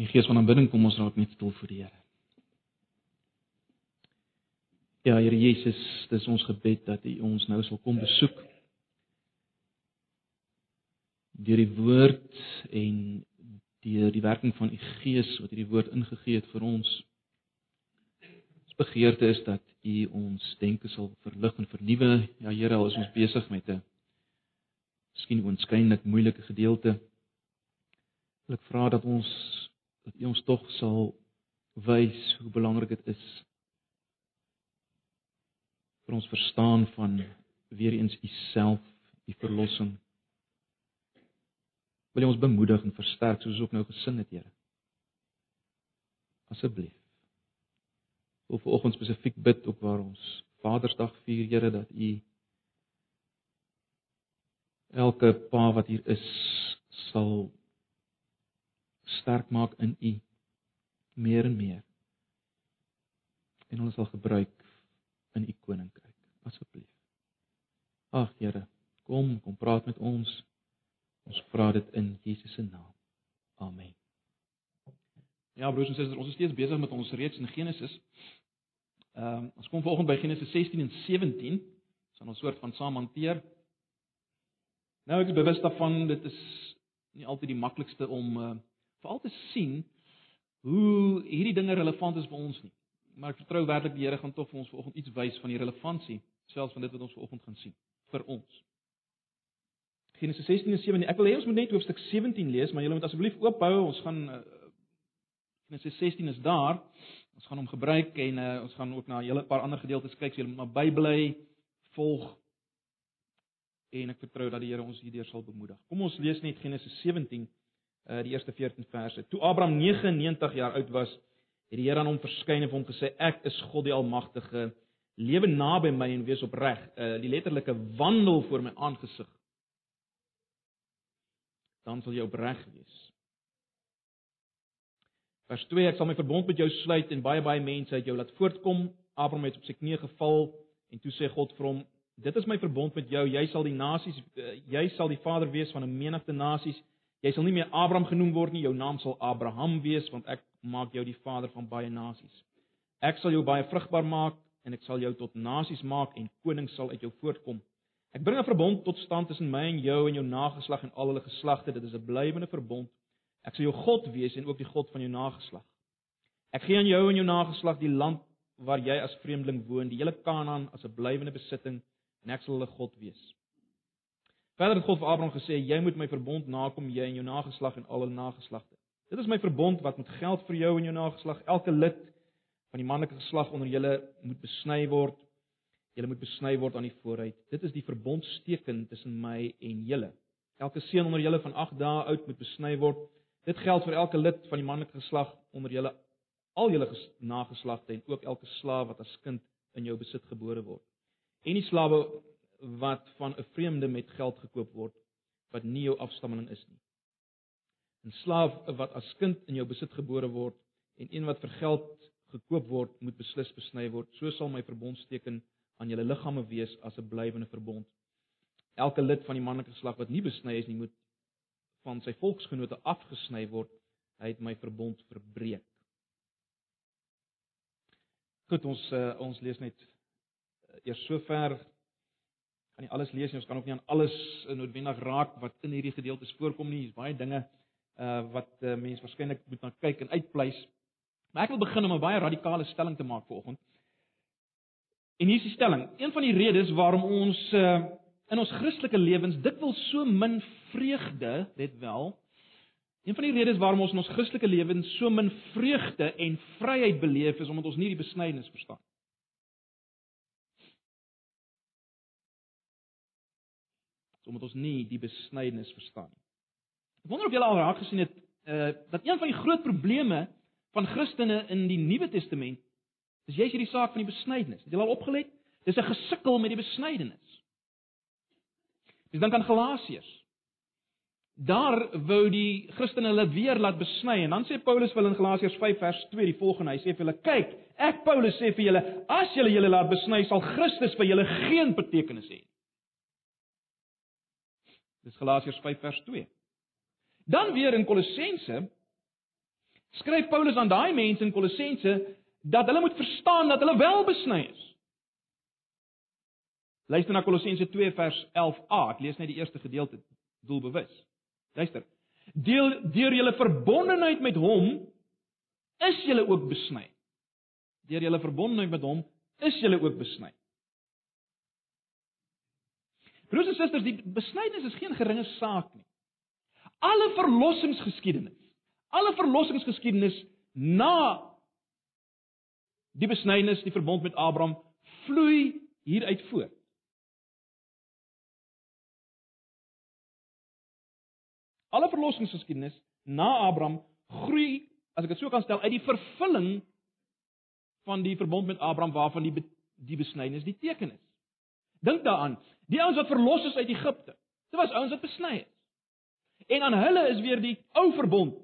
In die gees van aanbidding kom ons raak net stil voor die Here. Ja, Here Jesus, dis ons gebed dat U ons nou sal kom besoek. Deur die woord en deur die werking van U Gees wat U die woord ingegee het vir ons. Ons begeerte is dat U ons denke sal verlig en vernuwe. Ja Here, al is ons besig met 'n miskien oënskynlik moeilike gedeelte. Ek vra dat ons dat U ons tog sal wys hoe belangrik dit is vir ons verstaan van weer eens U self, U verlossing. Wil U ons bemoedig en versterk soos ons ook nou gesing het, Here? Asseblief. Of vanoggend spesifiek bid ook waar ons Vadersdag vier, Here, dat U elke pa wat hier is sal sterk maak in U meer en meer. En ons sal gebruik in u koninkryk asseblief. Ag Here, kom, kom praat met ons. Ons vra dit in Jesus se naam. Amen. Ja broers en susters, ons is steeds besig met ons reeks in Genesis. Ehm um, ons kom volgende by Genesis 16 en 17. Ons gaan ons soort van saam hanteer. Nou ek is bewus daarvan dit is nie altyd die maklikste om uh, veral te sien hoe hierdie dinge relevant is vir ons nie maar ek vertrou werklik die Here gaan tog vir ons vanoggend iets wys van die relevantie selfs van dit wat ons vanoggend gaan sien vir ons. Genesis 16 en 17. Ek wil hê ons moet net hoofstuk 17 lees, maar julle moet asseblief oophou. Ons gaan uh, Genesis 16 is daar. Ons gaan hom gebruik en uh, ons gaan ook na 'n hele paar ander gedeeltes kyk, so julle moet maar bybly volg. En ek vertrou dat die Here ons hierdeur sal bemoedig. Kom ons lees net Genesis 17 uh die eerste 14 verse. Toe Abraham 99 jaar oud was, het die Here aan hom verskyn en hom gesê ek is God die almagtige. Lewe naby my en wees opreg. Uh, die letterlike wandel voor my aangesig. Dan sal jy opreg wees. Vers 2 ek sal my verbond met jou sluit en baie baie mense uit jou laat voortkom. Abraham het op sy knieë geval en toe sê God vir hom dit is my verbond met jou. Jy sal die nasies uh, jy sal die vader wees van 'n menigte nasies Jy sal nie meer Abraham genoem word nie, jou naam sal Abraham wees want ek maak jou die vader van baie nasies. Ek sal jou baie vrugbaar maak en ek sal jou tot nasies maak en konings sal uit jou voortkom. Ek bring 'n verbond tot stand tussen my en jou en jou nageslag en al hulle geslagte. Dit is 'n blywende verbond. Ek sal jou God wees en ook die God van jou nageslag. Ek gee aan jou en jou nageslag die land waar jy as vreemdeling woon, die hele Kanaan as 'n blywende besitting en ek sal hulle God wees. Verder het God vir Abraham gesê: "Jy moet my verbond nakom, jy en jou nageslag en al hulle nageslagte. Dit is my verbond wat moet geld vir jou en jou nageslag. Elke lid van die manlike geslag onder julle moet besny word. Julle moet besny word aan die vooruit. Dit is die verbondsteken tussen my en julle. Elke seun onder julle van 8 dae oud moet besny word. Dit geld vir elke lid van die manlike geslag onder julle al julle nageslagte en ook elke slaaf wat as kind in jou besit gebore word. En die slawe wat van 'n vreemde met geld gekoop word wat nie jou afstammeling is nie. 'n Slaaf wat as kind in jou besit gebore word en een wat vir geld gekoop word, moet beslis besny word. So sal my verbondsteken aan julle liggame wees as 'n blywende verbond. Elke lid van die manlike geslag wat nie besny is nie, moet van sy volksgenote afgesny word. Hy het my verbond verbreek. Goed, ons uh, ons lees net uh, eers sover kan nie alles lees nie, ons kan ook nie aan alles noodwendig raak wat in hierdie gedeeltes voorkom nie. Daar's baie dinge uh wat uh, mense waarskynlik moet na kyk en uitpleis. Maar ek wil begin om 'n baie radikale stelling te maak vanoggend. En hier is die stelling: Een van die redes waarom ons uh in ons Christelike lewens dikwels so min vreugde, let wel, een van die redes waarom ons in ons Christelike lewens so min vreugde en vryheid beleef is omdat ons nie die besnydenis verstaan omdat ons nie die besnydenis verstaan nie. Ek wonder of julle al raak gesien het uh dat een van die groot probleme van Christene in die Nuwe Testament is jy's hierdie saak van die besnydenis. Het julle al opgelet? Dis 'n gesukkel met die besnydenis. Dis dan kan Galasiërs. Daar wou die Christene hulle weer laat besny en dan sê Paulus vir hulle in Galasiërs 5 vers 2 die volgende. Hy sê vir hulle: "Kyk, ek Paulus sê vir julle, as julle julle laat besny, sal Christus vir julle geen betekenis hê nie." Dis Galasiërs 5 vers 2. Dan weer in Kolossense skryf Paulus aan daai mense in Kolossense dat hulle moet verstaan dat hulle wel besny is. Luister na Kolossense 2 vers 11a. Ek lees net die eerste gedeelte doelbewus. Luister. Deel deur julle verbondenheid met hom is julle ook besny. Deur julle verbondenheid met hom is julle ook besny. Broers en susters, die besnydenis is geen geringe saak nie. Alle verlossingsgeskiedenis, alle verlossingsgeskiedenis na die besnydenis, die verbond met Abraham vloei hieruit voort. Alle verlossingsgeskiedenis na Abraham groei, as ek dit so kan stel, uit die vervulling van die verbond met Abraham waarvan die die besnydenis die teken is. Dink daaraan, die ouens wat verlos is uit Egipte. Dit was ouens wat besny is. En aan hulle is weer die ou verbond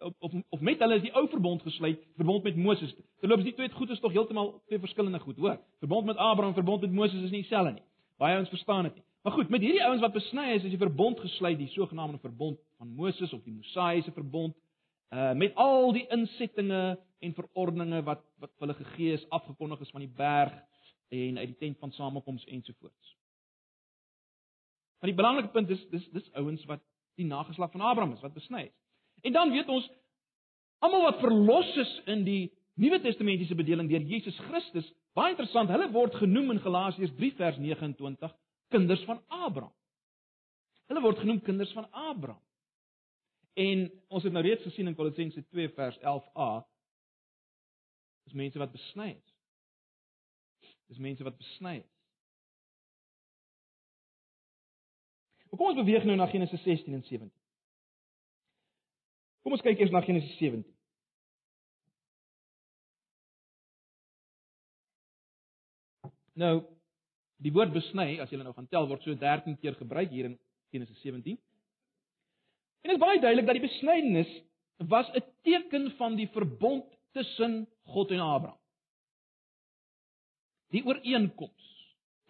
of of, of met hulle is die ou verbond gesluit, verbond met Moses. Terloops, die twee goed is tog heeltemal twee verskillende goed, hoor. Verbond met Abraham, verbond met Moses is nie dieselfde nie. Baie ouens verstaan dit nie. Maar goed, met hierdie ouens wat besny is, is die verbond gesluit, die sogenaamde verbond van Moses of die Mosaïese verbond, uh met al die insettinge en verordeninge wat wat hulle gegee is, afgekondig is van die berg en uit die tent van samekoms ensovoorts. Maar die belangrike punt is dis dis ouens wat die nageslag van Abraham is, wat besny is. En dan weet ons almal wat verlos is in die Nuwe Testamentiese bedeling deur Jesus Christus, baie interessant, hulle word genoem in Galasiërs 3 vers 29 kinders van Abraham. Hulle word genoem kinders van Abraham. En ons het nou reeds gesien in Kolossense 2 vers 11a is mense wat besny is. Dis mense wat besny is. Kom ons beweeg nou na Genesis 16 en 17. Kom ons kyk eers na Genesis 17. Nou, die woord besny, as jy nou gaan tel, word so 13 keer gebruik hier in Genesis 17. En dit is baie duidelik dat die besnydenis was 'n teken van die verbond tussen God en Abraham die ooreenkoms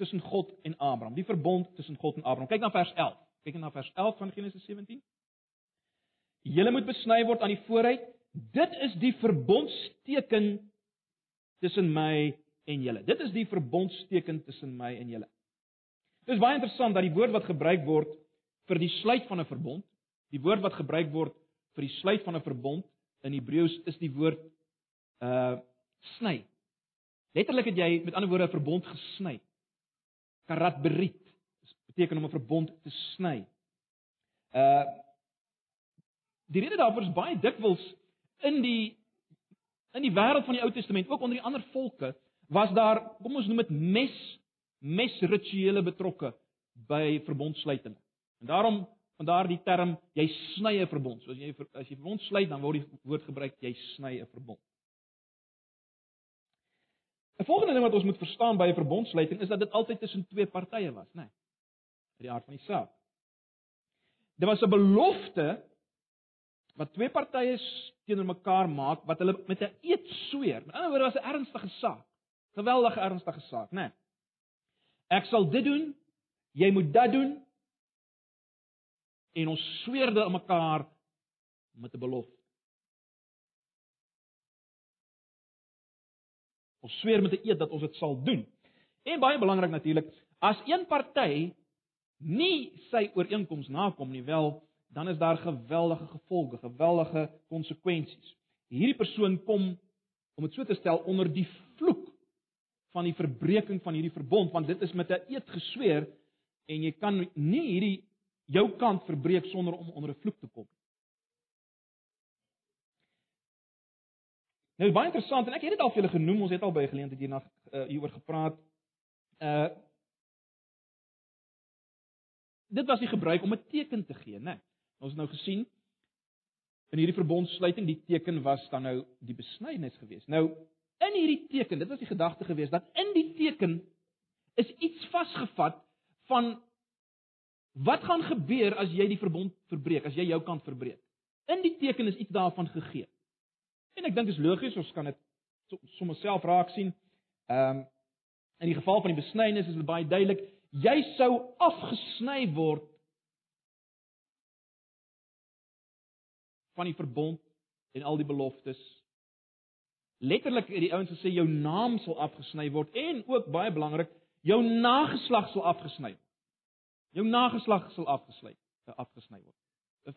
tussen God en Abraham, die verbond tussen God en Abraham. Kyk na vers 11. Kyk na vers 11 van Genesis 17. Julle moet besny word aan die vooruit. Dit is die verbondsteken tussen my en julle. Dit is die verbondsteken tussen my en julle. Dit is baie interessant dat die woord wat gebruik word vir die sluit van 'n verbond, die woord wat gebruik word vir die sluit van 'n verbond in Hebreëus is die woord uh sny. Letterlik het jy met ander woorde 'n verbond gesny. Karat berit. Beteken om 'n verbond te sny. Uh Die rede daarvoor is baie dikwels in die in die wêreld van die Ou Testament, ook onder die ander volke, was daar, kom ons noem dit mes mesrituele betrokke by verbondsluiting. En daarom van daar die term jy sny 'n verbond. So as jy as jy verbond sluit, dan word die woord gebruik jy sny 'n verbond. 'n Volgende ding wat ons moet verstaan by 'n verbondsluiting is dat dit altyd tussen twee partye was, né? Nee, uit die aard van die saak. Dit was 'n belofte wat twee partye teenoor mekaar maak wat hulle met 'n eed sweer. Met ander woorde was 'n ernstige saak. Geweldige ernstige saak, né? Nee. Ek sal dit doen, jy moet dit doen. En ons sweer dit aan mekaar met 'n belofte. Ons sweer met 'n eed dat ons dit sal doen. En baie belangrik natuurlik, as een party nie sy ooreenkoms nakom nie, wel, dan is daar geweldige gevolge, geweldige konsekwensies. Hierdie persoon kom om dit so te stel onder die vloek van die verbreeking van hierdie verbond, want dit is met 'n eed gesweer en jy kan nie hierdie jou kant verbreek sonder om onder 'n vloek te kom. Nou baie interessant en ek het dit al vir julle genoem, ons het al by geleentheid hierna uh, hieroor gepraat. Uh Dit was die gebruik om 'n teken te gee, né? Ons het nou gesien in hierdie verbondsluiting die teken was dan nou die besnydenis geweest. Nou in hierdie teken, dit was die gedagte geweest dat in die teken is iets vasgevat van wat gaan gebeur as jy die verbond verbreek, as jy jou kant verbreek. In die teken is iets daarvan gegee. En ek dink dit is logies, ons kan dit sommer self raak sien. Ehm um, in die geval van die besnydenis is dit baie duidelik, jy sou afgesny word van die verbond en al die beloftes. Letterlik het die ouens gesê jou naam sal afgesny word en ook baie belangrik, jou nageslag sal afgesny word. Jou nageslag sal afgesluit, eh, afgesny word.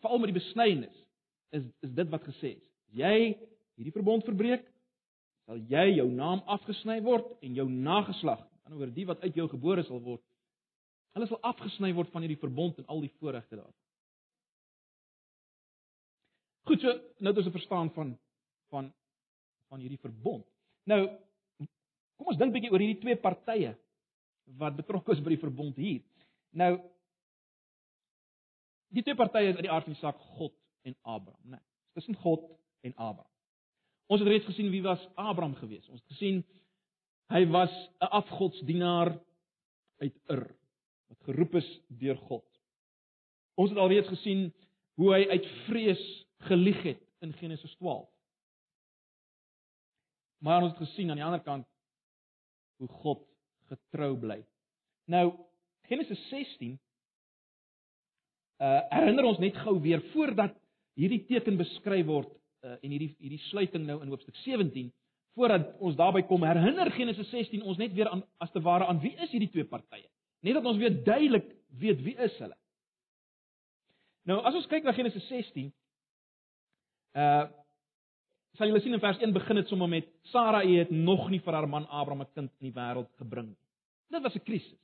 Veral met die besnyning is is dit wat gesê is. Jy hierdie verbond verbreek, sal jy jou naam afgesny word en jou nageslag, aan oor die wat uit jou gebore sal word, hulle sal afgesny word van hierdie verbond en al die voorregte daarvan. Goed, so nou het ons 'n verstaan van van van hierdie verbond. Nou kom ons dink bietjie oor hierdie twee partye wat betrokke is by die verbond hier. Nou die twee partye is uit die aard van die saak God en Abraham, né? Nee, tussen God en Abraham. Ons het reeds gesien wie was Abraham geweest. Ons het gesien hy was 'n afgodsdienaar uit Ur wat geroep is deur God. Ons het alreeds gesien hoe hy uit vrees gelieg het in Genesis 12. Maar ons het gesien aan die ander kant hoe God getrou bly. Nou Genesis 16 uh herinner ons net gou weer voordat hierdie teken beskryf word uh, en hierdie hierdie sluiting nou in hoofstuk 17 voordat ons daarby kom herinner Genesis 16 ons net weer aan as te ware aan wie is hierdie twee partye net dat ons weer duidelik weet wie is hulle Nou as ons kyk na Genesis 16 uh sal julle sien in vers 1 begin dit sommer met Sara het nog nie vir haar man Abraham 'n kind in die wêreld gebring nie. Dit was 'n krisis.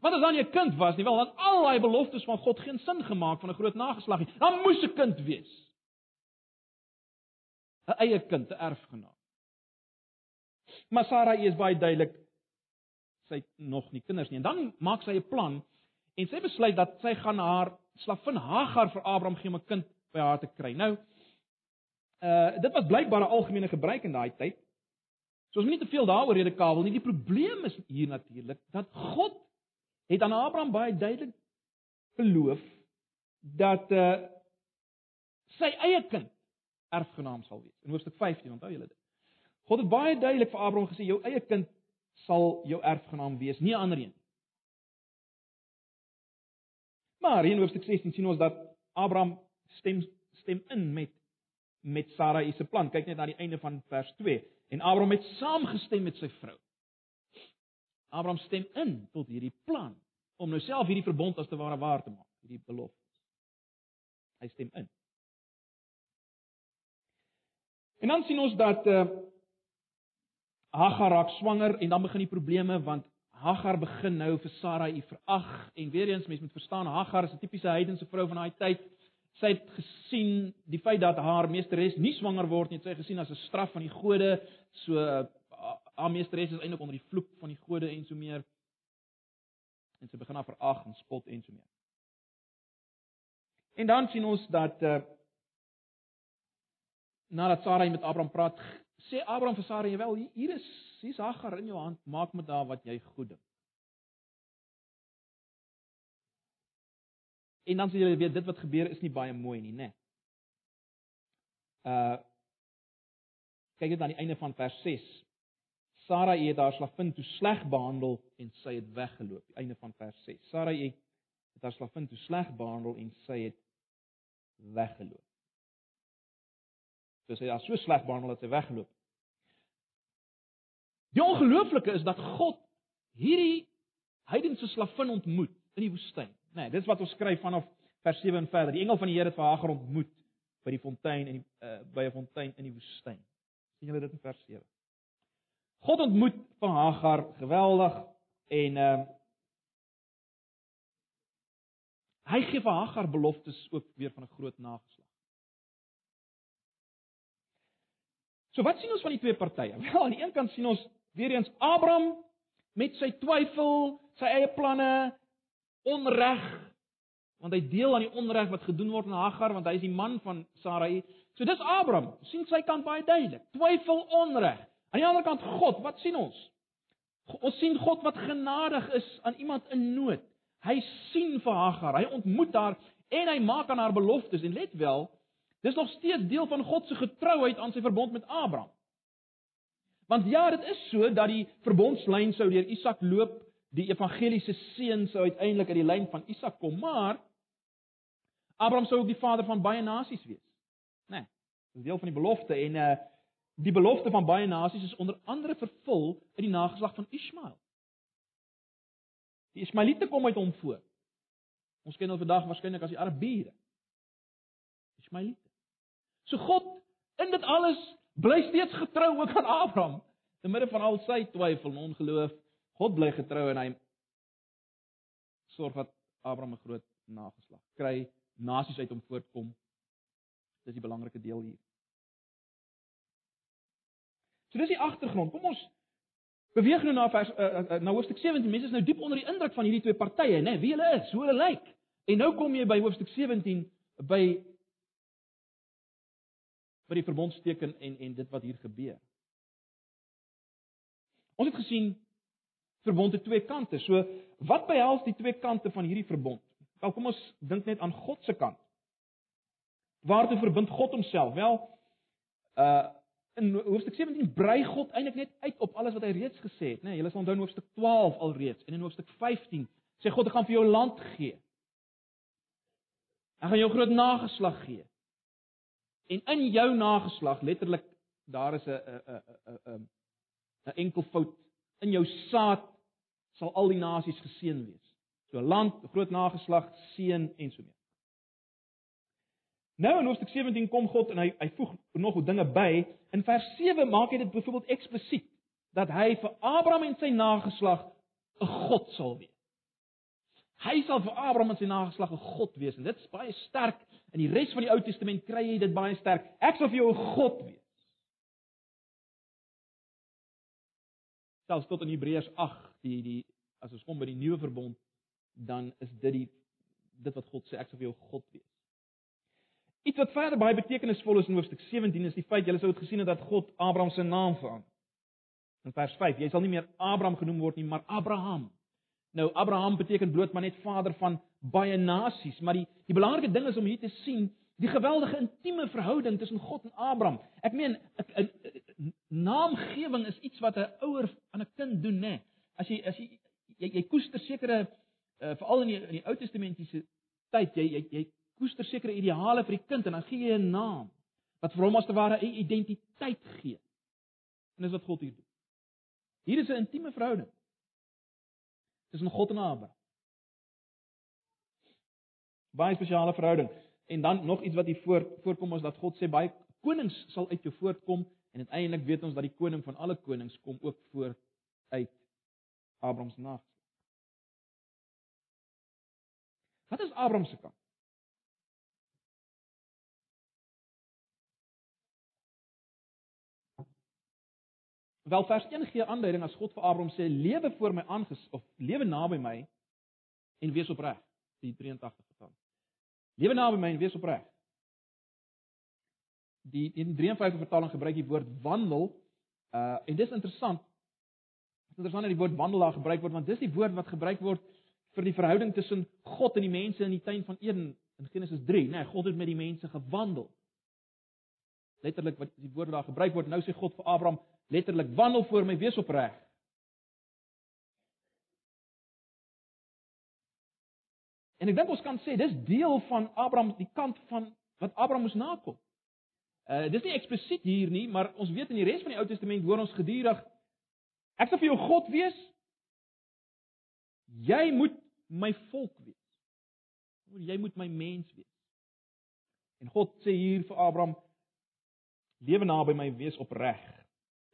Want as dan nie 'n kind was nie, wel dan al daai beloftes van God geen sin gemaak van 'n groot nageslag nie. Dan moes 'n kind wees. 'n Eie kind, 'n erfgenaam. Maar Sara is baie duidelik sy het nog nie kinders nie. En dan maak sy 'n plan en sy besluit dat sy gaan haar slavin Hagar vir Abraham gee om 'n kind by haar te kry. Nou uh dit was blykbaar 'n algemene gebruik in daai tyd. So ons moet nie te veel daaroor rede kabel nie. Die probleem is hier natuurlik dat God het aan Abraham baie duidelik beloof dat uh sy eie kind erfgenaam sal wees. In hoofstuk 15, onthou julle dit. God het baie duidelik vir Abraham gesê jou eie kind sal jou erfgenaam wees, nie 'n ander een nie. Maar in hoofstuk 16 sien ons dat Abraham stem stem in met met Sarai se plan. Kyk net na die einde van vers 2. En Abraham het saamgestem met sy vrou. Abraham stem in tot hierdie plan om nou self hierdie verbond as te ware waar te maak, hierdie belofte. Hy stem in. En dan sien ons dat uh Hagar raak swanger en dan begin die probleme want Hagar begin nou vir Sarai verag en weer eens mense moet verstaan Hagar is 'n tipiese heidense vrou van daai tyd sy het gesien die feit dat haar meesteres nie swanger word nie, sy het gesien as 'n straf van die gode, so haar meesteres is eintlik onder die vloek van die gode en so meer. En sy begin haar verag en spot en so meer. En dan sien ons dat uh nadat Sarai met Abraham praat, sê Abraham vir Sarai, "Wel, hier is hier's Hagar in jou hand, maak met haar wat jy goed dink." En dan sê julle weet dit wat gebeur is nie baie mooi nie, né? Nee. Uh kyk net aan die einde van vers 6. Sara het haar slavin toe sleg behandel en sy het weggeloop. Die einde van vers 6. Sara het haar slavin toe sleg behandel en sy het weggeloop. So sy het haar so sleg behandel dat sy weggeloop. Die ongelooflike is dat God hierdie heidense slavin ontmoet in die woestyn. Nee, dis wat ons skryf vanaf vers 7 en verder. Die engel van die Here het vir Hagar ontmoet by die fontein in die uh, by 'n fontein in die woestyn. sien julle dit in vers 7? God ontmoet vir Hagar geweldig en ehm uh, hy gee vir Hagar beloftes ook weer van 'n groot nageslag. So wat sien ons van die twee partye? Wel, aan die een kant sien ons weer eens Abraham met sy twyfel, sy eie planne, onreg want hy deel aan die onreg wat gedoen word aan Hagar want hy is die man van Sarai. So dis Abraham, sien sy kant baie duidelik. Twyfel onreg. Aan die ander kant God, wat sien ons? Ons sien God wat genadig is aan iemand in nood. Hy sien vir Hagar, hy ontmoet haar en hy maak aan haar beloftes en let wel, dis nog steeds deel van God se getrouheid aan sy verbond met Abraham. Want ja, dit is so dat die verbondslyn sou deur Isak loop die evangeliese seun sou uiteindelik uit die lyn van Isak kom, maar Abraham sou ook die vader van baie nasies wees. Né? Nee. Dis deel van die belofte en uh die belofte van baie nasies is onder andere vervul in die nageslag van Ismael. Die Ismaeliete kom uit hom voor. Ons ken hulle vandag waarskynlik as die Arabiere. Ismaeliete. So God in dit alles bly steeds getrou ook aan Abraham te midde van al sy twyfel en ongeloof. God bly getrou en hy sorg dat Abraham 'n groot nageslag kry, nasies uit hom voortkom. Dis die belangrike deel hier. So dis die agtergrond. Kom ons beweeg nou na vers uh, uh, na hoofstuk 17. Mense is nou diep onder die indruk van hierdie twee partye, né? Wie hulle is, hoe hulle lyk. En nou kom jy by hoofstuk 17 by by die verbondsteken en en dit wat hier gebeur. Ons het gesien verbond het twee kante. So wat behels die twee kante van hierdie verbond? Wel kom ons dink net aan God se kant. Waartoe verbind God homself? Wel uh in hoofstuk 17 brei God eintlik net uit op alles wat hy reeds gesê het, né? Nee, Julle sal onthou in hoofstuk 12 alreeds en in hoofstuk 15 sê God ek gaan vir jou land gee. Ek gaan jou groot nageslag gee. En in jou nageslag, letterlik daar is 'n 'n 'n 'n enkel fout in jou saad sal al die nasies geseën wees. So land, groot nageslag, seën en so meer. Nou in Hoofstuk 17 kom God en hy hy voeg nog dinge by. In vers 7 maak hy dit byvoorbeeld eksplisiet dat hy vir Abraham en sy nageslag 'n God sal wees. Hy sal vir Abraham en sy nageslag 'n God wees en dit is baie sterk. In die res van die Ou Testament kry jy dit baie sterk. Ek sal vir jou 'n God wees. Selfs tot in Hebreërs 8, die die as ons kom by die nuwe verbond, dan is dit die dit wat God sê ek sal vir jou God wees. Iets wat verder baie betekenisvol is in hoofstuk 17 is die feit julle sou dit gesien het dat God Abraham se naam verander. In vers 5, jy sal nie meer Abraham genoem word nie, maar Abraham. Nou Abraham beteken bloot maar net vader van baie nasies, maar die die belangrike ding is om hier te sien die geweldige intieme verhouding tussen God en Abraham. Ek meen 'n naamgewing is iets wat 'n ouer aan 'n kind doen, né? As jy as jy jy, jy koester sekere uh, veral in die in die Ou Testamentiese tyd, jy jy jy koester sekere ideale vir die kind en dan gee jy 'n naam wat vir hom as te ware 'n identiteit gee. En dis wat God hier doen. Hier is 'n intieme verhouding tussen God en Abraham. Baie spesiale verhouding. En dan nog iets wat hier voor voorkom is dat God sê baie konings sal uit jou voortkom en uiteindelik weet ons dat die koning van alle konings kom ook voort uit Abraham se nageslag. Wat is Abraham se kant? Wel vers 1 gee aanduiding as God vir Abraham sê lewe voor my aanges of lewe naby my en wees opreg. Die 83 vertaal. Lewe naby my en wees opreg. Die in 53 vertaling gebruik die woord wandel uh en dis interessant. Dit is interessant dat die woord wandel daar gebruik word want dis die woord wat gebruik word vir die verhouding tussen God en die mense in die tuin van Eden in Genesis 3, né? Nee, God het met die mense gewandel. Letterlik wat die woord daar gebruik word, nou sê God vir Abraham, letterlik wandel voor my wees opreg. En ek dink ons kan sê dis deel van Abraham die kant van wat Abraham moes nakom. Uh dis nie eksplisiet hier nie, maar ons weet in die res van die Ou Testament hoor ons gedurig ek sal vir jou God wees. Jy moet my volk wees. Jy moet my mens wees. En God sê hier vir Abraham lewe naby my wees opreg.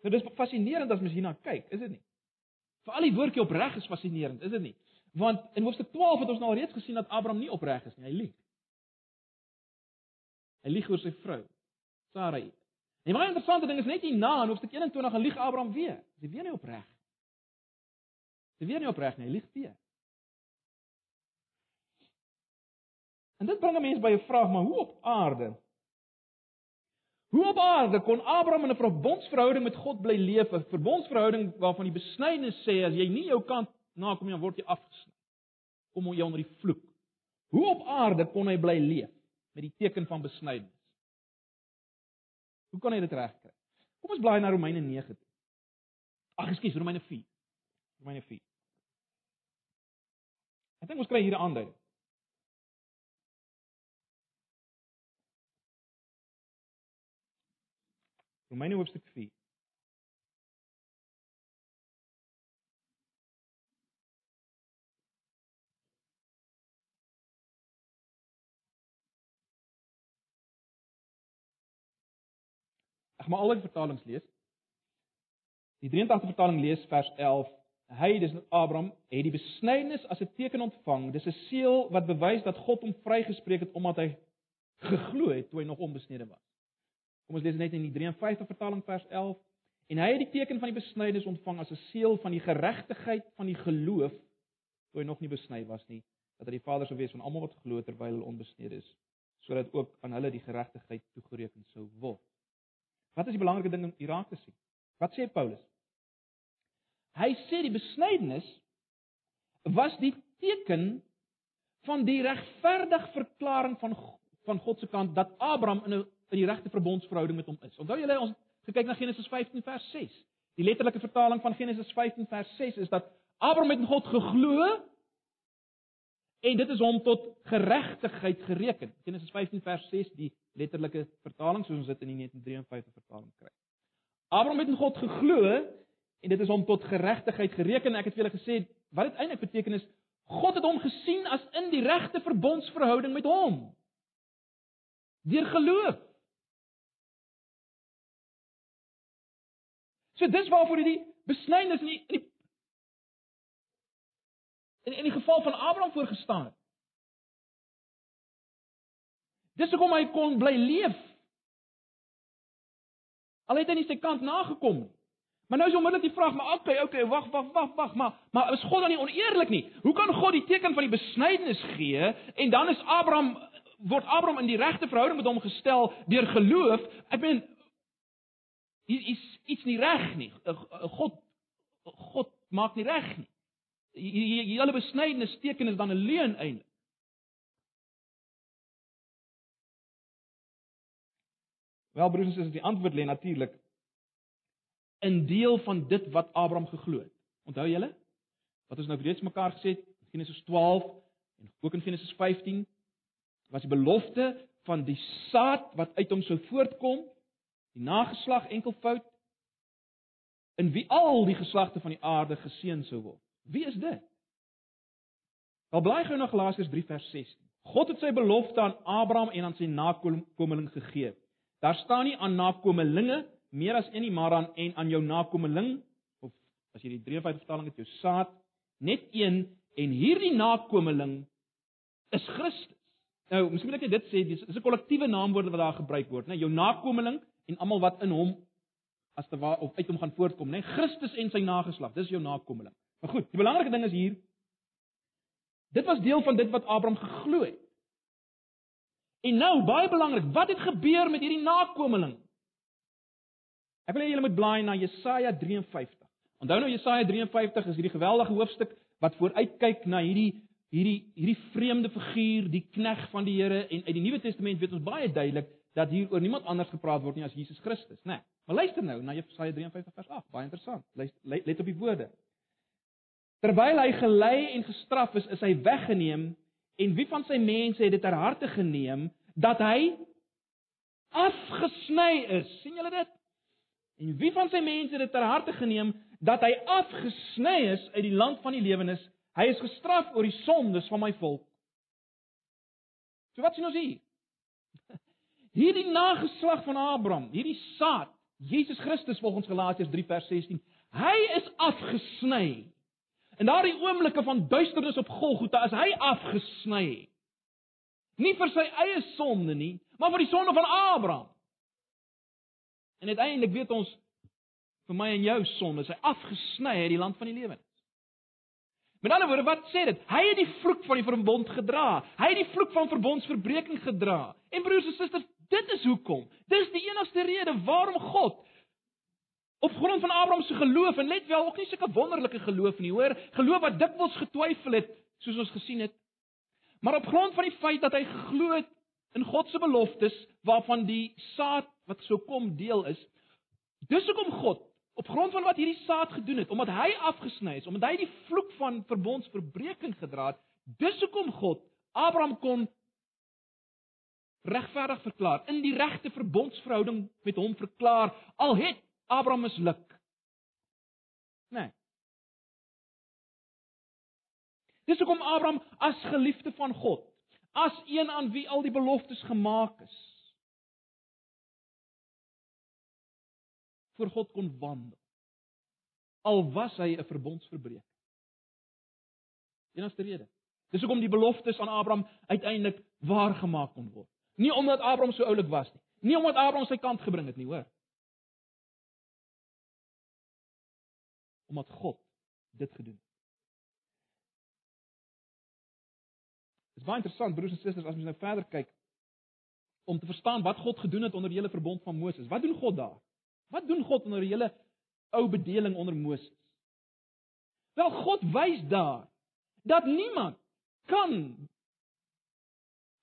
Nou dis fascinerend as mens hierna kyk, is dit nie? Veral die woordjie opreg is fascinerend, is dit nie? Want in hoofstuk 12 het ons nou al reeds gesien dat Abraham nie opreg is nie, hy lieg. Hy lieg oor sy vrou, Sarai. En baie interessante ding is net hierna in hoofstuk 21 gaan lieg Abraham weer. Hy weer nie opreg. Hy weer nie opreg nie, hy lieg weer. En dit bring 'n mens by 'n vraag, maar hoe op aarde Hoe op aarde kon Abraham in 'n verbondsverhouding met God bly leef, 'n verbondsverhouding waarvan die besnydenis sê as jy nie jou kant nakom nie, dan word jy afgesny. Kom jy onder die vloek. Hoe op aarde kon hy bly leef met die teken van besnydenis? Hoe kon hy dit regkry? Kom ons blaai na Romeine 9 toe. Ag, ekskuus, Romeine 4. Romeine 4. Ek dink ons kry hier 'n aanduiding. Romeine hoofstuk 4. Ek gaan al die vertalings lees. Die 83 vertaling lees vers 11. Hy, dis Abraham, het die besnydenis as 'n teken ontvang. Dis 'n seël wat bewys dat God hom vrygespreek het omdat hy geglo het toe hy nog onbesnede was. Kom ons lees net in die 53 vertaling vers 11. En hy het die teken van die besnydenis ontvang as 'n seël van die geregtigheid van die geloof toe hy nog nie besny was nie, dat hy die Vader sou wees van almal wat glo terwyl hulle onbesnede is, sodat ook aan hulle die geregtigheid toegereken sou word. Wat is die belangrike ding om hier raak te sien? Wat sê Paulus? Hy sê die besnydenis was die teken van die regverdig verklaring van van God se kant dat Abraham in 'n in die regte verbondsverhouding met hom is. Onthou julle ons gekyk na Genesis 15 vers 6. Die letterlike vertaling van Genesis 15 vers 6 is dat Abraham het in God geglo en dit is hom tot geregtigheid gereken. Genesis 15 vers 6 die letterlike vertaling soos ons dit in die 1953 vertaling kry. Abraham het in God geglo en dit is hom tot geregtigheid gereken. Ek het vir julle gesê wat dit eintlik beteken is God het hom gesien as in die regte verbondsverhouding met hom. Deur geloof. So dis waarvoor hy die besnydenis in die in die in, in die geval van Abraham voorgestaan het. Dis hoekom hy kon bly leef. Al het hy nie sy kant nagekom nie. Maar nou is onmiddellik die vraag, maar okay, okay, wag, wag, wag, wag, maar maar is God dan nie oneerlik nie? Hoe kan God die teken van die besnydenis gee en dan is Abraham word Abraham in die regte verhouding met hom gestel deur geloof? Ek meen hier is iets nie reg nie. God God maak nie reg nie. Hele besnydenis teken is dan 'n leuen eintlik. Wel broers en susters, die antwoord lê natuurlik in deel van dit wat Abraham geglo het. Onthou julle? Wat ons nou reeds mekaar gesê het, Genesis 12 en ook in Genesis 15 was die belofte van die saad wat uit hom sou voortkom, die nageslag enkelvoud in wie al die geslagte van die aarde geseën sou word. Wie is dit? Wel blaai gou na Galasiërs 3 vers 16. God het sy belofte aan Abraham en aan sy nakomeling gegee. Daar staan nie aan nakomelinge meer as een nie, maar aan en aan jou nakomeling of as jy die 53 vertaling het, jou saad, net een en hierdie nakomeling is Christus. Nou, miskien moet ek dit sê, dis 'n kollektiewe naamwoord wat daar gebruik word, né? Jou nakomeling en almal wat in hom as te waar of uit hom gaan voortkom, né? Christus en sy nageslag, dis jou nakomeling. Maar goed, die belangrike ding is hier dit was deel van dit wat Abraham geglo het. En nou, baie belangrik, wat het gebeur met hierdie nakomeling? Ek wil hê julle moet blaai na Jesaja 53. Onthou nou Jesaja 53 is hierdie geweldige hoofstuk wat vooruitkyk na hierdie hierdie hierdie vreemde figuur, die knegg van die Here en uit die Nuwe Testament weet ons baie duidelik dat hier oor niemand anders gepraat word nie as Jesus Christus, né? Nee. Maar luister nou na Jesaja 53 vers 8, baie interessant. Luister let op die woorde. Terwyl hy gelei en gestraf is, is hy weggeneem en wie van sy mense het dit ter harte geneem dat hy afgesny is? sien julle dit? En wie van sy mense het dit ter harte geneem dat hy afgesny is uit die land van die lewenes? Hy is gestraf oor die sondes van my volk. So wat sien ons hier? Hierdie nageslag van Abraham, hierdie saad, Jesus Christus volgens Galasiërs 3 vers 16, hy is afgesny. In daardie oomblikke van duisternis op Golgotha is hy afgesny. Nie vir sy eie sonde nie, maar vir die sonde van Abraham. En uiteindelik weet ons vir my en jou sonde is hy afgesny uit die land van die lewens. Met ander woorde, wat sê dit? Hy het die vloek van die verbond gedra. Hy het die vloek van verbondsverbreeking gedra. En broers en susters, dit is hoekom. Dis die enigste rede waarom God op grond van Abraham se geloof en let wel ook nie sulke wonderlike geloof nie, hoor, geloof wat dikwels getwyfel het, soos ons gesien het. Maar op grond van die feit dat hy geglo het in God se beloftes waarvan die saad wat sou kom deel is. Dis hoekom God op grond van wat hierdie saad gedoen het, omdat hy afgesny is, omdat hy die vloek van verbondsverbreeking gedra het, dis hoekom God Abraham kon regverdig verklaar, in die regte verbondsverhouding met hom verklaar, al het Abraham misluk. Nee. Dis hoekom Abraham as geliefde van God, as een aan wie al die beloftes gemaak is, voor God kon wandel. Al was hy 'n verbondsverbreker. Enigste rede. Dis hoekom die beloftes aan Abraham uiteindelik waar gemaak kon word. Nie omdat Abraham so oulik was nie. Nie omdat Abraham sy kant gebring het nie, hoor. Omdat God dit gedoen het. Dit is baie interessant broers en susters as ons nou verder kyk om te verstaan wat God gedoen het onder die hele verbond van Moses. Wat doen God daar? Wat doen God onder die hele ou bedeling onder Moses? Wel God wys daar dat niemand kan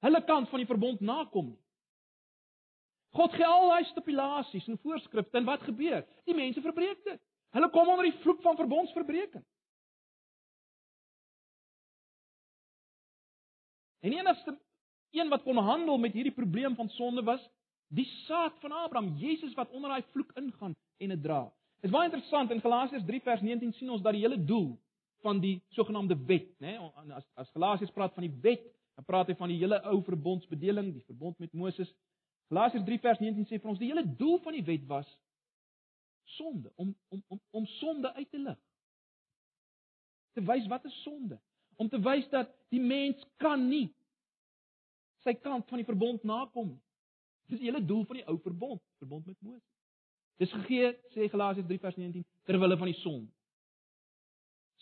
hulle kant van die verbond nakom nie. God gee al daai stipulasies en voorskrifte en wat gebeur? Die mense verbreek dit. Hulle kom onder die vloek van verbondsverbreeking. En die enigste een wat kon handel met hierdie probleem van sonde was die saad van Abraham, Jesus wat onder daai vloek ingaan en dit dra. Dit is baie interessant in Galasiërs 3 vers 19 sien ons dat die hele doel van die sogenaamde wet, né? As as Galasiërs praat van die wet, dan praat hy van die hele ou verbondsbedeling, die verbond met Moses. Galasiërs 3 vers 19 sê vir ons die hele doel van die wet was sonde, om om om om sonde uit te lig. Te wys wat is sonde? Om te wys dat die mens kan nie sy kant van die verbond nakom nie. Dis die hele doel van die ou verbond, verbond met Moses. Dis gegee sê Galasiërs 3 vers 19 ter wille van die sonde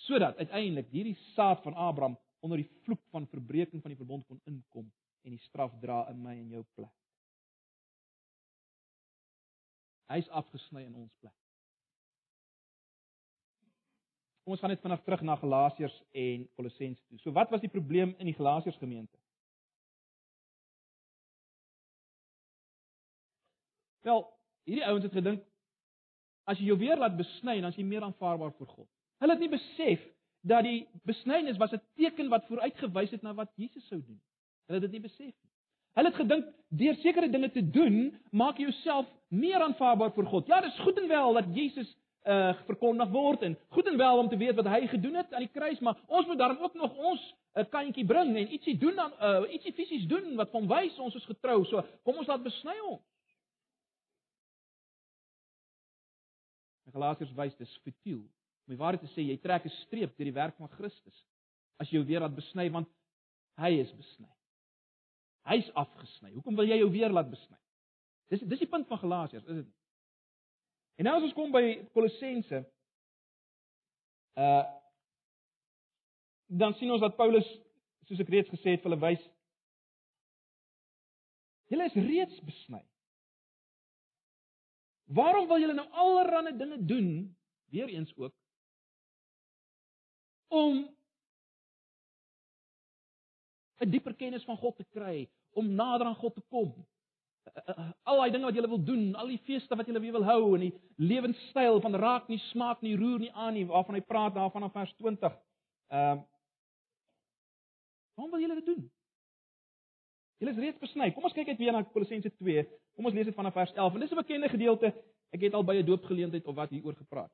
sodat uiteindelik hierdie saad van Abraham onder die vloek van verbreeking van die verbond kon inkom en die straf dra in my en jou plek. Hy's afgesny in ons plek. Kom ons gaan net vinnig terug na Galasiërs en Kolossense toe. So wat was die probleem in die Galasiërs gemeente? Wel, hierdie ouens het gedink as jy jou weer laat besny, dan is jy meer aanvaarbaar vir God. Hulle het nie besef dat die besnyning was 'n teken wat vooruitgewys het na wat Jesus sou doen. Hulle het dit nie besef nie. Hulle het gedink deur sekere dinge te doen, maak jy jouself meer aanvaarbaar vir God. Ja, dis goed en wel dat Jesus uh verkondig word en goed en wel om te weet wat hy gedoen het aan die kruis, maar ons moet daarom ook nog ons 'n uh, kantjie bring en ietsie doen dan uh ietsie fisies doen wat van wys ons is getrou. So kom ons laat besny ons. Galasiërs wys dis futiel. Om die waarheid te sê, jy trek 'n streep deur die werk van Christus as jy jou weer laat besny want hy is besny. Hy's afgesny. Hoekom wil jy jou weer laat besny? Dis dis die punt van Galasiërs, is dit nie? En nou as ons kom by Kolossense uh dan sien ons dat Paulus soos ek reeds gesê het vir hulle wys julle is reeds besny. Waarom wil julle nou allerlei dinge doen? Weereens ook om 'n dieper kennis van God te kry, om nader aan God te kom. Al daai dinge wat jy wil doen, al die feeste wat jy wil hou en die lewenstyl van raak nie, smaak nie, roer nie aan nie, waarvan hy praat daar vanaf vers 20. Ehm uh, Waarom wil julle dit doen? Julle is reeds besny. Kom ons kyk net weer na Kolossense 2. Kom ons lees dit vanaf vers 11. En dis 'n bekende gedeelte. Ek het al by 'n doopgeleentheid of wat hieroor gepraat.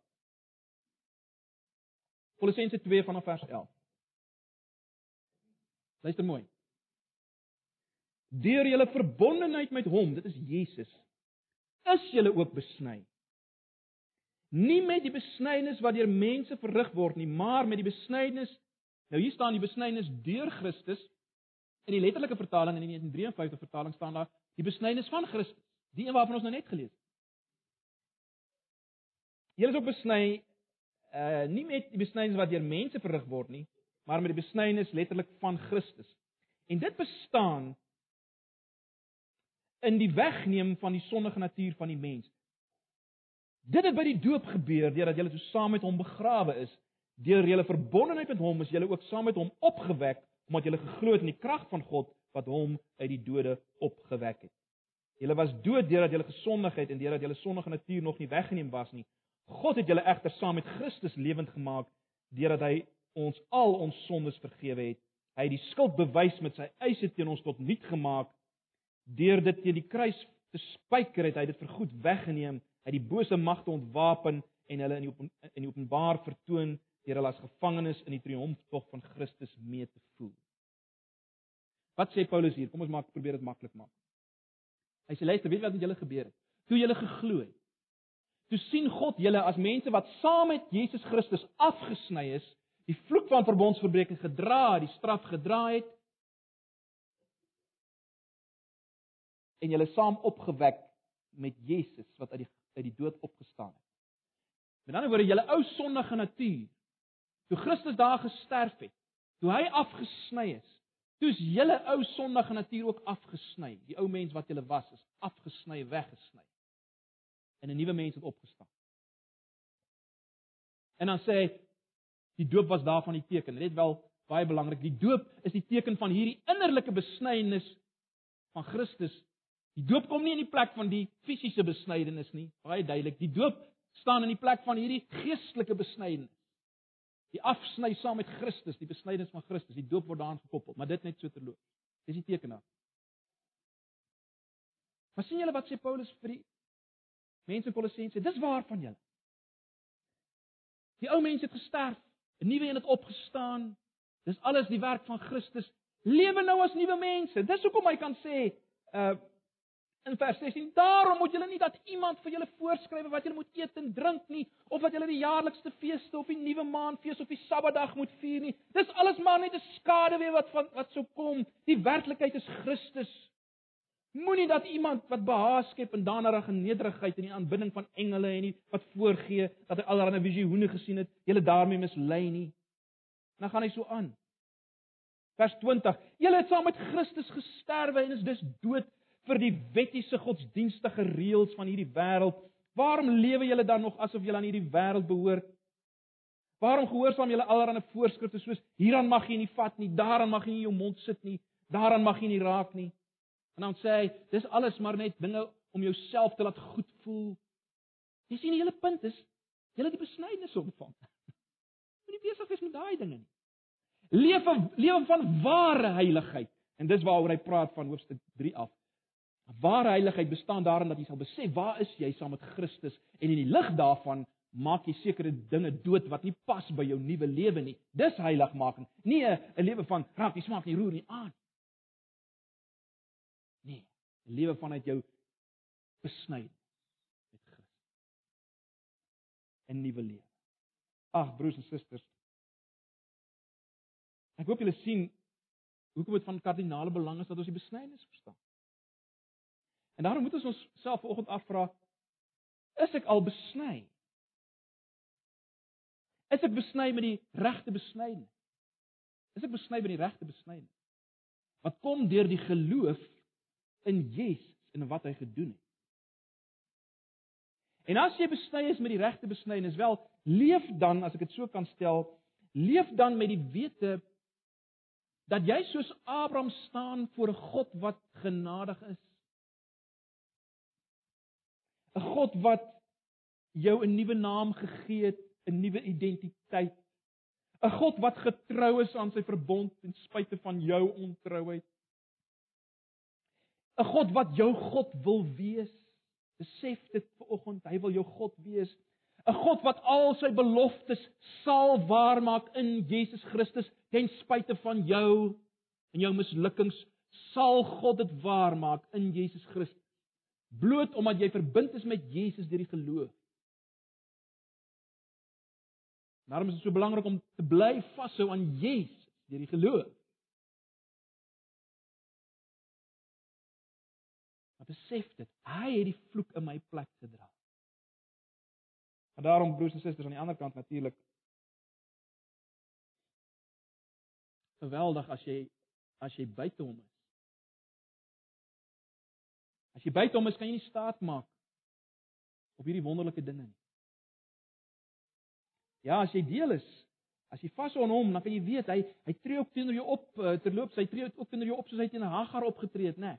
Kolossense 2 vanaf vers 11. Luister mooi. Deur julle verbondenheid met hom, dit is Jesus, is julle ook besny. Nie met die besnyning wat deur mense verrig word nie, maar met die besnyning Nou hier staan die besnyning deur Christus. In die letterlike vertaling in die 1953 vertaling staan daar die besnyning van Christus, die een waarvan ons nou net gelees het. Julle is ook besny uh nie met die besnydings wat deur mense verrig word nie, maar met die besnydings letterlik van Christus. En dit bestaan in die wegneem van die sondige natuur van die mens. Dit het by die doop gebeur deurdat jy so saam met hom begrawe is. Deur julle verbondenheid met hom is julle ook saam met hom opgewek omdat julle geglo het in die krag van God wat hom uit die dode opgewek het. Julle was dood deurdat julle gesondig het en deurdat julle sondige natuur nog nie weggeneem was nie. God het julle egter saam met Christus lewend gemaak deurdat hy ons al ons sondes vergewe het. Hy het die skuld bewys met sy eise teen ons tot niet gemaak Deur dit teen die kruis te spyker het hy dit vir goed weggeneem, hy die bose magte ontwapen en hulle in die open, in die openbaar vertoon deur hulle as gevangenes in die triomftog van Christus mee te voel. Wat sê Paulus hier? Kom ons maak probeer dit maklik maak. Hy sê luister, weet wat met julle gebeur het? Toe julle geglo het. Toe sien God julle as mense wat saam met Jesus Christus afgesny is, die vloek van verbondsverbreking gedra, die straf gedra het en julle saam opgewek met Jesus wat uit die uit die dood opgestaan het. Met ander woorde, julle ou sondige natuur, toe Christus daar gesterf het, toe hy afgesny is, toe is julle ou sondige natuur ook afgesny. Die ou mens wat julle was, is afgesny, weggesny. En 'n nuwe mens het opgestaan. En dan sê hy die doop was daarvan die teken. Net wel baie belangrik, die doop is die teken van hierdie innerlike besnydenis van Christus Die doop kom nie in die plek van die fisiese besnydenis nie, baie duidelik. Die doop staan in die plek van hierdie geestelike besnydenis. Die afsny saam met Christus, die besnydenis van Christus, die doop word daaraan gekoppel, maar dit net so terloop. Dis die teken daar. Maar sien julle wat sê Paulus vir die mense in Kolossense? Dis waar van julle. Die ou mens het gesterf, 'n nuwe een het opgestaan. Dis alles die werk van Christus. Lewe nou as nuwe mense. Dis hoekom hy kan sê, uh in vers 16. Daarom moet julle nie dat iemand vir julle voorskryf wat julle moet eet en drink nie, of wat julle die jaarlikste feeste of die nuwe maanfees of die Sabbatdag moet vier nie. Dis alles maar net 'n skaduwee wat van wat sou kom. Die werklikheid is Christus. Moenie dat iemand wat behaag skep en daarna in nederigheid en die aanbidding van engele en nie wat voorgee dat hy allerlei visioene gesien het, julle daarmee mislei nie. En dan gaan hy so aan. Vers 20. Julle het saam met Christus gesterwe en is dus dood vir die wettiese godsdienstige reëls van hierdie wêreld. Waarom lewe julle dan nog asof julle aan hierdie wêreld behoort? Waarom gehoorsaam julle allerlei voorskrifte soos hieraan mag jy nie vat nie, daaraan mag jy nie jou mond sit nie, daaraan mag jy nie raak nie? En dan sê hy, dis alles maar net dinge om jouself te laat goed voel. Jy sien die hele punt is jy het die besnydenis ontvang. Moenie besig wees met daai dinge nie. Leef 'n lewe van ware heiligheid. En dis waaroor hy praat van hoofstuk 3 af. Ware heiligheid bestaan daarin dat jy sal besef waar is jy saam met Christus en in die lig daarvan maak jy sekere dinge dood wat nie pas by jou nuwe lewe nie. Dis heiligmaking. Nie 'n lewe van raak nie smaak nie roer nie aan. 'n lewe vanuit jou besny met Christus. 'n Nuwe lewe. Ag broers en susters. Ek hoop julle sien hoekom dit van kardinale belang is dat ons die besnydenis verstaan. En daarom moet ons onsself vanoggend afvra: Is ek al besny? Is ek besny met die regte besnyding? Is ek besny met die regte besnyding? Wat kom deur die geloof in Jesus en wat hy gedoen het. En as jy besny is met die regte besnyding, is wel leef dan, as ek dit so kan stel, leef dan met die wete dat jy soos Abraham staan voor 'n God wat genadig is 'n God wat jou 'n nuwe naam gegee het, 'n nuwe identiteit. 'n God wat getrou is aan sy verbond ten spyte van jou ontrouheid. 'n God wat jou God wil wees. Besef dit vanoggend, hy wil jou God wees. 'n God wat al sy beloftes sal waarmaak in Jesus Christus ten spyte van jou en jou mislukkings, sal God dit waarmaak in Jesus Christus bloot omdat jy verbind is met Jesus deur die geloof. Daarom is dit so belangrik om te bly vashou aan Jesus deur die geloof. Besef dit, hy het die vloek in my plek gedra. En daarom broers en susters aan die ander kant natuurlik geweldig as jy as jy buite hom is. As jy buite hom is, kan jy nie staat maak op hierdie wonderlike dinge nie. Ja, as jy deel is, as jy vashou aan hom, dan kan jy weet hy hy tree ook teenoor jou op, uh, terloops, hy tree ook teenoor jou op soos hy teenoor Hagar opgetree het, né?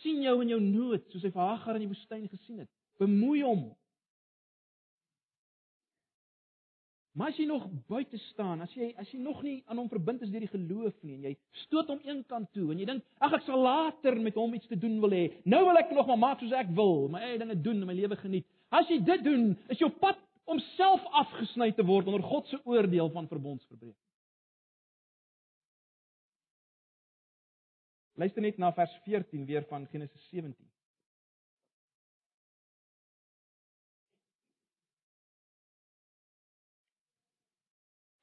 Sien jou in jou nood, soos hy vir Hagar in die woestyn gesien het. Bemoei hom. Maar as jy nog buite staan, as jy as jy nog nie aan hom verbind is deur die geloof nie en jy stoot hom een kant toe en jy dink ag ek sal later met hom iets te doen wil hê. Nou wil ek nog maar maak soos ek wil, my eie dinge doen en my lewe geniet. As jy dit doen, is jou pad om self afgesny te word onder God se oordeel van verbondsverbreek. Luister net na vers 14 weer van Genesis 17.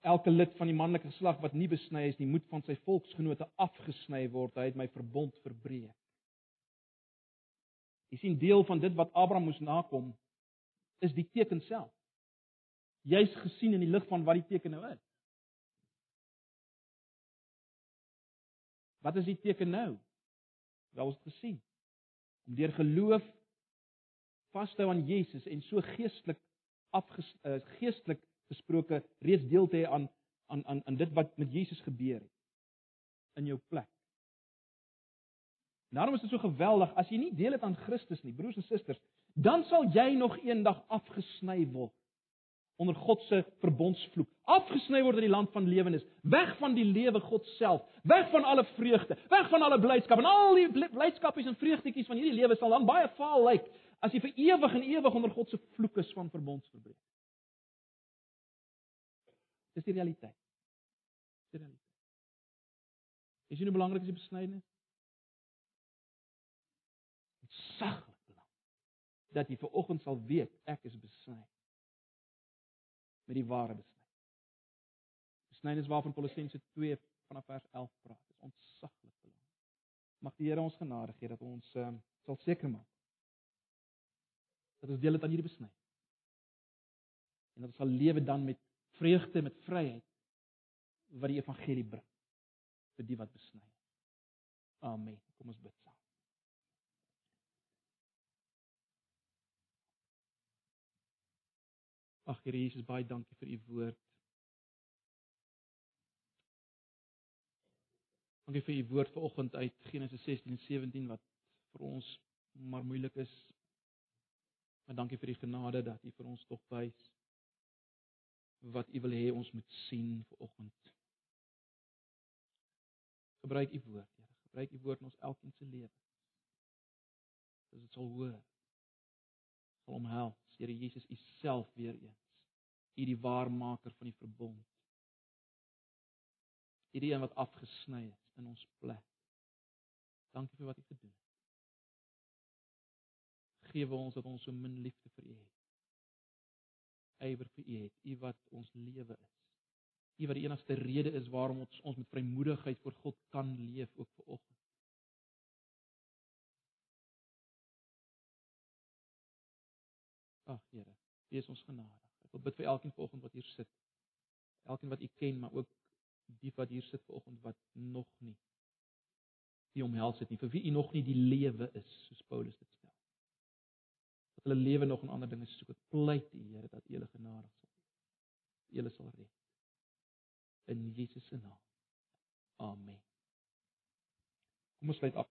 Elke lid van die manlike geslag wat nie besny is nie, moet van sy volksgenote afgesny word. Hy het my verbond verbreek. Jy sien deel van dit wat Abraham moes nakom is die teken self. Jy's gesien in die lig van wat die teken nou is. Wat is die teken nou? Wel ons gesien. Om deur geloof vas te hou aan Jesus en so geestelik afges uh, geestelik gesproke reeds deel te hê aan aan aan aan dit wat met Jesus gebeur het in jou plek. Daarom is dit so geweldig as jy nie deel het aan Christus nie, broers en susters, dan sal jy nog eendag afgesny word onder God se verbondsvloek. Afgesny word uit die land van lewenis, weg van die lewe God self, weg van alle vreugde, weg van alle blydskap en al die blydskapies en vreugdetjies van hierdie lewe sal dan baie vaal lyk as jy vir ewig en ewig onder God se vloek is van verbondsverbreek. Dis die realiteit. Dis die realiteit. Is dit nie belangrik as jy besnydenis? Dit saglik belangrik dat jy ver oggend sal weet ek is besny met die ware besny. Besnydenis waarvan Kolossense 2 vanaf vers 11 praat, is ontsaglik belangrik. Mag die Here ons genade gee dat ons um, sal seker maak dat ons deel het aan hierdie besny. En dat ons sal lewe dan met vreugde, met vryheid wat die evangelie bring vir die wat besny is. Amen. Kom ons bid saam. Ag Here Jesus, baie dankie vir u woord. Dankie vir u woord vanoggend uit Genesis 16 en 17 wat vir ons maar moeilik is. Maar dankie vir die genade dat u vir ons tog wys wat u wil hê ons moet sien vanoggend. Gebruik u woord, Here. Gebruik u woord in ons elkeen se lewe. Dis dit sal hoor. Sal omhels. Here Jesus, U self weer eens. U die waarmaker van die verbond. U die een wat afgesny is in ons plek. Dankie vir wat U gedoen het. Gewe ons dat ons so min liefde vir U het. Eiwer vir U het, U wat ons lewe is. U wat die enigste rede is waarom ons ons met vrymoedigheid voor God kan leef ook vir Ag Here, wees ons genadig. Ek wil bid vir elkeen vanoggend wat hier sit. Elkeen wat U ken, maar ook die wat hier sit vanoggend wat nog nie die omhels het nie, vir wie U nog nie die lewe is, soos Paulus dit stel. Dat hulle lewe nog in ander dinge soek. Ek pleit U Here dat U hulle genadig sal wees. U hulle sal red. In Jesus se naam. Amen. Kom ons sluit af.